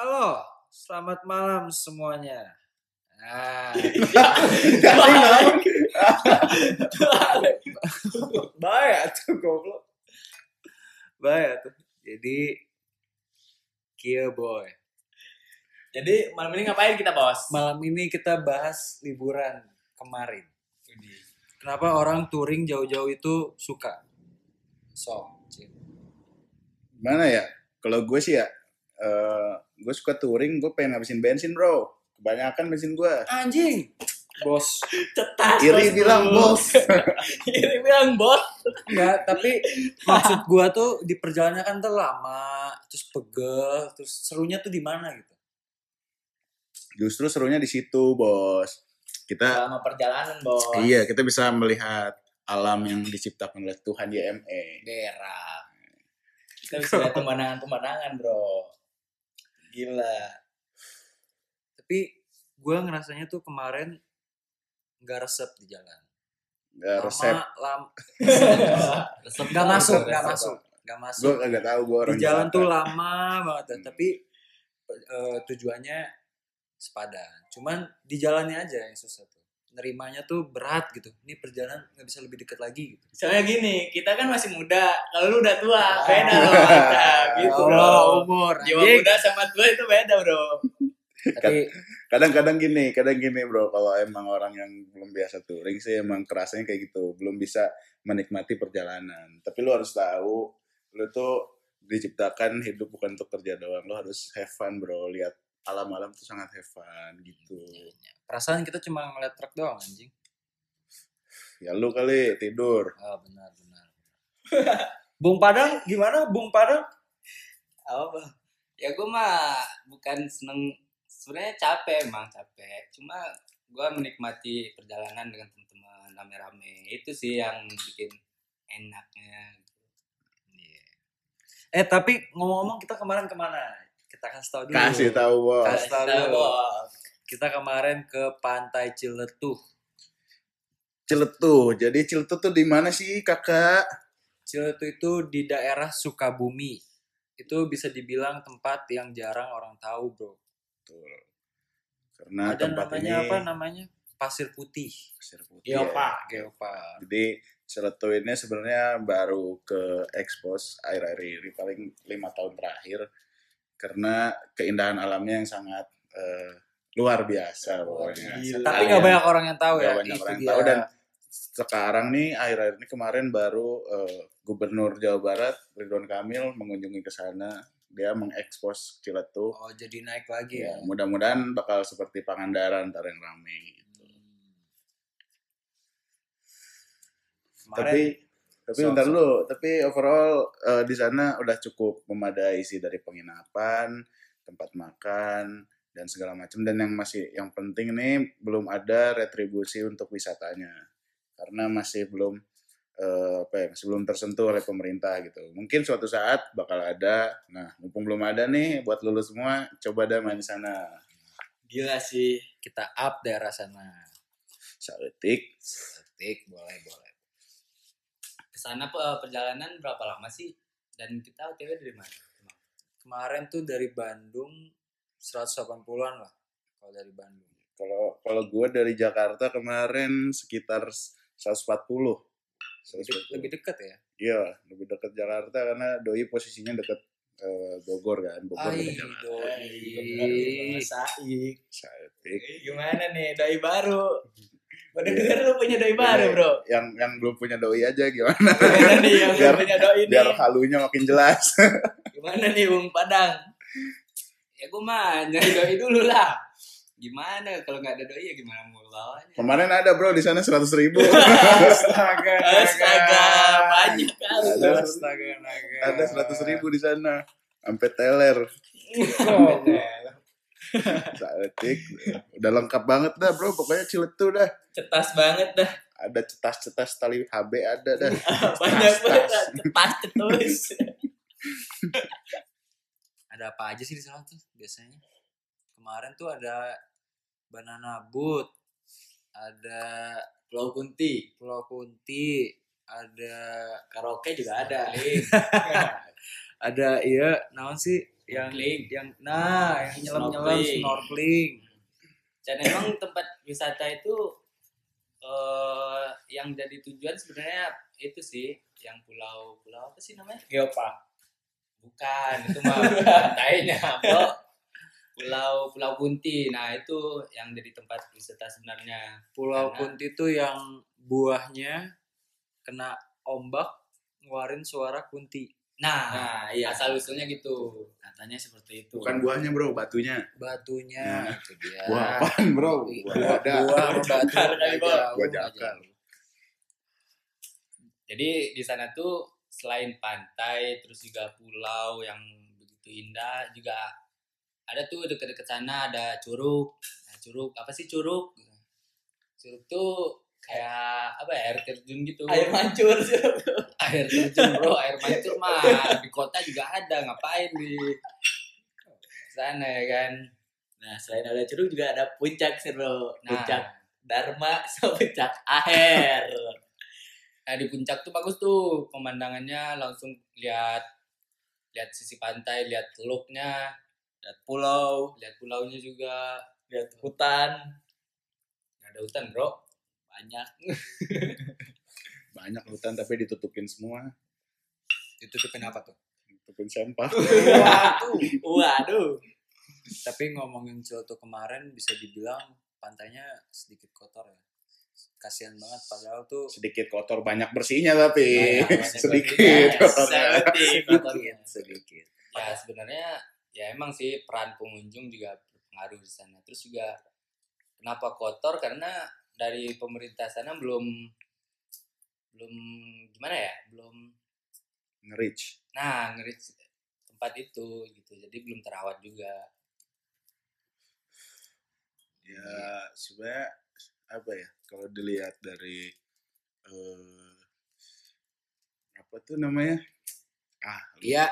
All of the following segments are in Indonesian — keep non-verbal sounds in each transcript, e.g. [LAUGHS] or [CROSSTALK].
Halo, selamat malam semuanya. Nah, bahaya tuh goblok. Bahaya tuh. Jadi, kia boy. Jadi malam ini ngapain kita bos? Malam ini kita bahas liburan kemarin. Kenapa orang touring jauh-jauh itu suka? So, Cin. Mana ya? Kalau gue sih ya, eh gue suka touring, gue pengen ngabisin bensin bro. Kebanyakan bensin gue. Anjing. Bos. Cetas. Iri bos. bilang bos. [LAUGHS] Iri bilang bos. Enggak, tapi maksud gua tuh di perjalanannya kan tuh lama, terus pegel, terus serunya tuh di mana gitu. Justru serunya di situ bos. Kita, Selama perjalanan bos. iya kita bisa melihat alam yang diciptakan oleh Tuhan YME. Daerah. Kita bisa lihat pemandangan-pemandangan bro. Gila. Tapi gua ngerasanya tuh kemarin nggak resep di jalan. Gak Lama, resep. lam, [LAUGHS] Resep nggak masuk, nggak masuk, nggak masuk. Gue kagak tahu gue orang di jalan tuh lama banget, ya. tapi eh, tujuannya sepadan. Cuman di jalannya aja yang susah tuh. Nerimanya tuh berat gitu. Ini perjalanan nggak bisa lebih dekat lagi gitu. Soalnya gini, kita kan masih muda. Kalau lu udah tua, Ah. beda loh [LAUGHS] kita. Gitu bro. Allah, umur. Jiwa anjing. muda sama tua itu beda bro. Tapi Kadang-kadang gini, kadang gini bro, kalau emang orang yang belum biasa touring sih emang kerasanya kayak gitu, belum bisa menikmati perjalanan. Tapi lu harus tahu, lu tuh diciptakan hidup bukan untuk kerja doang, lu harus have fun bro, lihat alam-alam tuh sangat have fun gitu. Perasaan kita cuma ngeliat truk doang anjing. Ya lu kali tidur, Ah benar benar. Bung Padang gimana? Bung Padang? apa ya gue mah bukan seneng sebenarnya capek emang capek cuma gue menikmati perjalanan dengan teman-teman rame-rame itu sih yang bikin enaknya gitu. Iya. Eh tapi ngomong-ngomong kita kemarin ke mana? Kita kasih tahu dulu. kasih tahu bos. Kasih tahu dulu. Kita kemarin ke Pantai Ciletuh. Ciletuh, jadi Ciletuh tuh di mana sih kakak? Ciletuh itu di daerah Sukabumi. Itu bisa dibilang tempat yang jarang orang tahu, bro. Tuh. Karena Ada tempat namanya ini apa namanya? Pasir Putih. Pasir Putih Iya ya. pak. Geopark. Jadi Ciletuh ini sebenarnya baru ke expose air-air ini paling lima tahun terakhir karena keindahan alamnya yang sangat eh, luar biasa pokoknya. Gila. Tapi nggak banyak orang yang tahu Nggak ya. banyak orang yang tahu dan sekarang nih akhir-akhir ini kemarin baru eh, Gubernur Jawa Barat Ridwan Kamil mengunjungi ke sana. Dia mengekspos Ciletuh. Oh jadi naik lagi Ya, ya. mudah-mudahan bakal seperti Pangandaran ntar yang rame gitu. Kemarin Tapi tapi So- bentar so- dulu, tapi overall eh, di sana udah cukup memadai sih dari penginapan, tempat makan dan segala macam dan yang masih yang penting nih belum ada retribusi untuk wisatanya. Karena masih belum eh, apa ya masih belum tersentuh oleh pemerintah gitu. Mungkin suatu saat bakal ada. Nah mumpung belum ada nih buat lulus semua coba dah main di sana. Gila sih. kita up daerah sana. Saretik Tik, boleh boleh. ke sana pe- perjalanan berapa lama sih? Dan kita otw dari mana? Kemarin tuh dari Bandung 180-an lah. Kalau dari Bandung. kalau kalau gue dari Jakarta kemarin sekitar 140 Lebih, lebih dekat ya. Iya, lebih dekat Jakarta karena doi posisinya dekat eh, Bogor kan, Bogor Jakarta. doi. Saik. Saetik. Eh, Gimana nih doi baru? Pada denger lu punya doi baru bro. Yang yang belum punya doi aja gimana? Gimana nih yang Biar- punya doi Biar nih? halunya makin jelas. Gimana nih Bung Padang? Ya gue mah nyari doi dulu lah gimana kalau nggak ada doi ya gimana mau bawanya Kemarin ada bro di sana 100 ribu. [LAUGHS] Astaga, Astaga, banyak kali. Ada. Astaga, naga. ada 100 ribu di sana. Sampai teler. Oh, Saetik. Udah lengkap banget dah bro. Pokoknya Ciletuh dah. Cetas banget dah. Ada cetas-cetas tali HB ada dah. [LAUGHS] Banyak banget. tas. Cetas cetus. [LAUGHS] ada apa aja sih di sana tuh biasanya? Kemarin tuh ada banana boat, ada Pulau Kunti. Pulau Kunti, ada Karaoke juga ada. [LAUGHS] ada iya naon sih yang Snorkeling. yang nah yang nyelam-nyelam Snorkeling. snorkeling. Dan emang tempat wisata itu eh yang jadi tujuan sebenarnya itu sih yang pulau pulau apa sih namanya? Geopark. Bukan, itu mah [LAUGHS] pantainya, Bro. Pulau Pulau Kunti. Nah, itu yang jadi tempat wisata sebenarnya. Pulau Karena- Kunti itu yang buahnya kena ombak ngeluarin suara kunti. Nah, Nah, iya. asal usulnya gitu. Katanya seperti itu. Bukan buahnya bro, batunya. Batunya Nah, itu dia. Buah apaan bro? Buah, Buah ada. buah batu Bang. jauh, Buah jakar. Jadi di sana tuh selain pantai, terus juga pulau yang begitu indah, juga ada tuh deket-deket sana ada curug. Nah, curug apa sih curug? Curug tuh kayak apa ya air terjun gitu. air mancur sih. air terjun bro air mancur mah di kota juga ada ngapain di sana ya kan Nah, selain ada curug juga ada puncak sih, Bro. nah, Puncak Dharma sama puncak akhir. Nah di puncak tuh bagus tuh pemandangannya langsung lihat lihat sisi pantai lihat teluknya Lihat pulau, lihat pulaunya juga lihat hutan, nggak ada hutan bro banyak. [LAUGHS] Banyak hutan tapi ditutupin semua. Ditutupin apa tuh? Ditutupin sampah. [LAUGHS] Waduh. Waduh. Tapi ngomongin Ciletu kemarin bisa dibilang pantainya sedikit kotor ya. Kasihan banget padahal tuh Sedikit kotor, banyak bersihnya tapi. Banyak, [LAUGHS] banyak Sedikit bersihnya. [LAUGHS] kotornya. Sedikit sedikit. ya sebenarnya ya emang sih peran pengunjung juga berpengaruh di sana terus juga kenapa kotor karena dari pemerintah sana belum belum gimana ya belum Nge-reach. nah ngerit tempat itu gitu jadi belum terawat juga Ya sebenarnya apa ya kalau dilihat dari eh, apa tuh namanya ah Iya,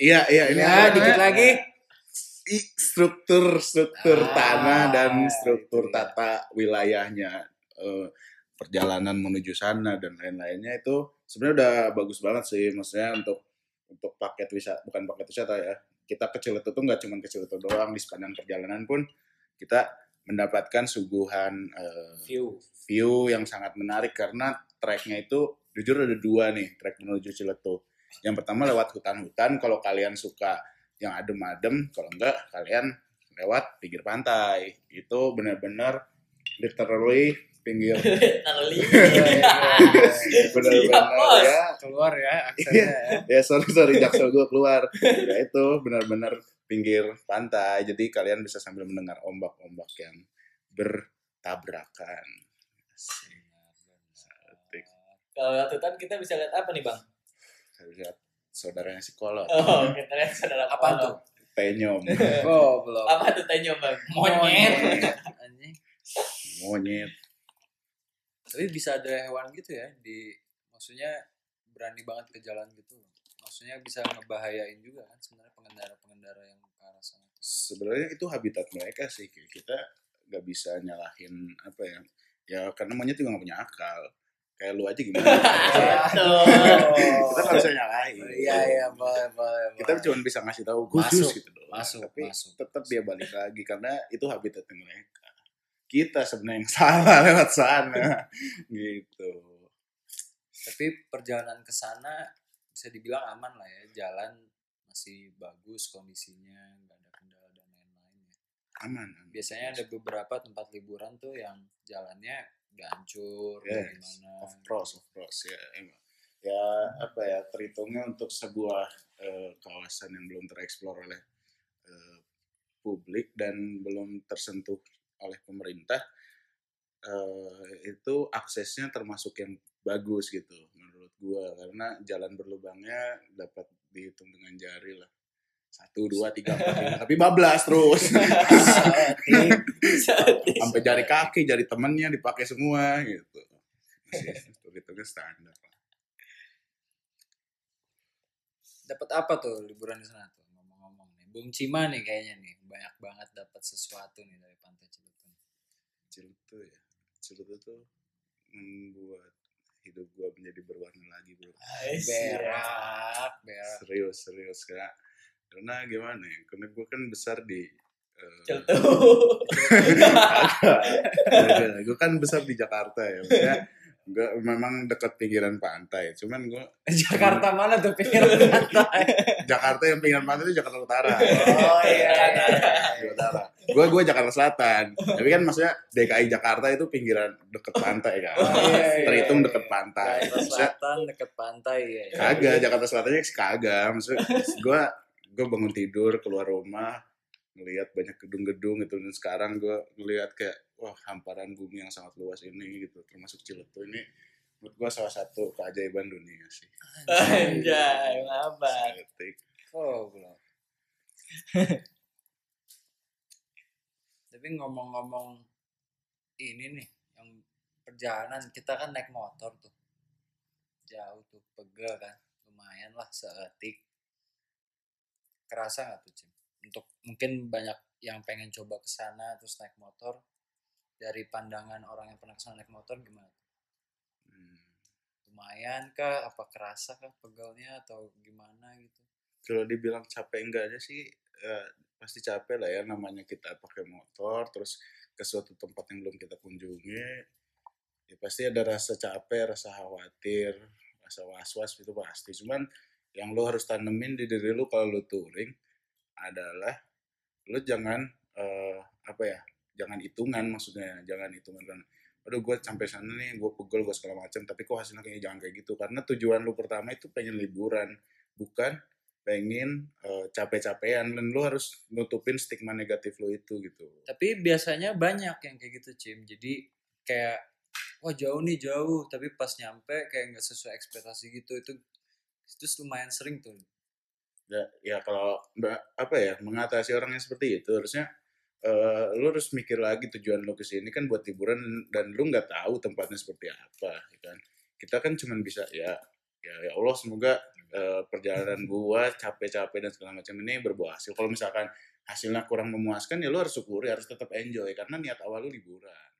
iya iya ini ya dikit lagi. I- struktur struktur Ah, tanah dan struktur itu dia. tata wilayahnya eh, perjalanan menuju sana dan lain-lainnya itu sebenarnya udah bagus banget sih maksudnya untuk untuk paket wisata bukan paket wisata ya kita ke Ciletu tuh nggak cuma ke Ciletu doang di sepanjang perjalanan pun kita mendapatkan suguhan eh, View. view yang sangat menarik karena treknya itu jujur ada dua nih trek menuju Ciletu. Yang pertama lewat hutan-hutan kalau kalian suka yang adem-adem, kalau enggak kalian lewat pinggir pantai. Itu benar-benar literally pinggir [LAUGHS] Literally. [LAUGHS] benar-benar Bos. ya Keluar ya aksennya ya. ya sorry sorry jaksel gue keluar ya itu benar-benar pinggir pantai jadi kalian bisa sambil mendengar ombak-ombak yang bertabrakan. Kalau lihat hutan kita bisa lihat apa nih, Bang? saya lihat saudaranya si kolot Oh, kita lihat saudara kolot. tuh? tenyom [LAUGHS] Oh, belum. Apa tuh tanya, Bang? Monyet. Anjing. monyet Tapi bisa ada hewan gitu ya di maksudnya berani banget ke jalan gitu. Maksudnya bisa ngebahayain juga kan sebenarnya pengendara-pengendara yang ke arah sana. sebenarnya itu habitat mereka sih kita nggak bisa nyalahin apa ya ya karena monyet juga nggak punya akal kayak lu aja gimana [LAUGHS] kita nggak bisa nyalahin Iya iya boleh boleh. kita cuma bisa ngasih tahu khusus Masuk, gitu doang. masuk, tapi masuk. tetap dia balik lagi karena itu habitatnya mereka kita sebenarnya yang [LAUGHS] salah lewat sana gitu Tapi perjalanan ke sana bisa dibilang aman lah ya. Jalan masih bagus kondisinya, nggak ada kendala dan lain-lain ya. aman, aman. Biasanya ada beberapa tempat liburan tuh yang jalannya udah hancur, Yes, gimana. of course of course ya emang ya apa ya terhitungnya untuk sebuah eh, kawasan yang belum tereksplor oleh eh, publik dan belum tersentuh oleh pemerintah eh, itu aksesnya termasuk yang bagus gitu menurut gua. Karena jalan berlubangnya dapat dihitung dengan jari lah. Satu dua tiga empat lima. Tapi bablas terus. Sampai jari kaki jari temennya dipakai semua gitu. Masih hitungnya standar. Dapat apa tuh liburan di sana tuh? Ngomong-ngomong nih. Bung Cima nih kayaknya nih. Banyak banget dapat sesuatu nih dari Pantai Ciletu. Ciletu ya. Ciletu tuh membuat hidup gua menjadi berwarna lagi bro Berak, berak. serius serius kak karena gimana ya karena gue kan besar di eh, Celtu. [LAUGHS] gue kan besar di Jakarta ya maksudnya gue memang dekat pinggiran pantai cuman gue [LAUGHS] Jakarta mana tuh pinggiran pantai? [LAUGHS] Jakarta yang pinggiran pantai itu Jakarta Utara Oh iya. Jakarta Utara gue gue Jakarta Selatan tapi kan maksudnya DKI Jakarta itu pinggiran deket pantai kan Oh, iya, iya, terhitung iya. deket pantai Jakarta Maksudnya, Selatan dekat pantai ya. kagak Jakarta Selatannya sih kagak maksudnya gue gue bangun tidur keluar rumah ngelihat banyak gedung-gedung gitu dan sekarang gue ngelihat kayak wah hamparan bumi yang sangat luas ini gitu termasuk Ciletu ini menurut gue salah satu keajaiban dunia sih Anjay. Estetik. Oh, belum. Tapi ngomong-ngomong ini nih, yang perjalanan kita kan naik motor tuh. Jauh tuh, pegel kan. Lumayan lah seetik. Kerasa nggak tuh, Cim? Untuk mungkin banyak yang pengen coba ke sana terus naik motor. Dari pandangan orang yang pernah ke sana naik motor gimana? Hmm. Lumayan kah? Apa kerasa kah pegelnya atau gimana gitu? kalau dibilang capek enggak aja sih eh, pasti capek lah ya namanya kita pakai motor terus ke suatu tempat yang belum kita kunjungi ya pasti ada rasa capek rasa khawatir rasa was-was itu pasti. Cuman yang lo harus tanemin di diri lo kalau lo touring adalah lo jangan eh, apa ya jangan hitungan maksudnya jangan hitungan kan aduh gue sampai sana nih gue pegel gue segala macam tapi kok hasilnya kayak jangan kayak gitu. Karena tujuan lo pertama itu pengen liburan bukan pengen eh, capek-capean dan lo harus nutupin stigma negatif lo itu gitu. Tapi biasanya banyak yang kayak gitu Cim. Jadi kayak wah jauh nih jauh. Tapi pas nyampe kayak nggak sesuai ekspektasi gitu itu itu lumayan sering tuh. Ya, ya kalau apa ya mengatasi orang yang seperti itu harusnya eh lu harus mikir lagi tujuan lo ke sini kan buat hiburan dan lu nggak tahu tempatnya seperti apa ya kan. Kita kan cuman bisa ya ya ya Allah semoga eh, perjalanan gua capek-capek dan segala macam ini berbuah hasil. Kalau misalkan hasilnya kurang memuaskan ya lu harus syukuri harus tetap enjoy karena niat awal lu liburan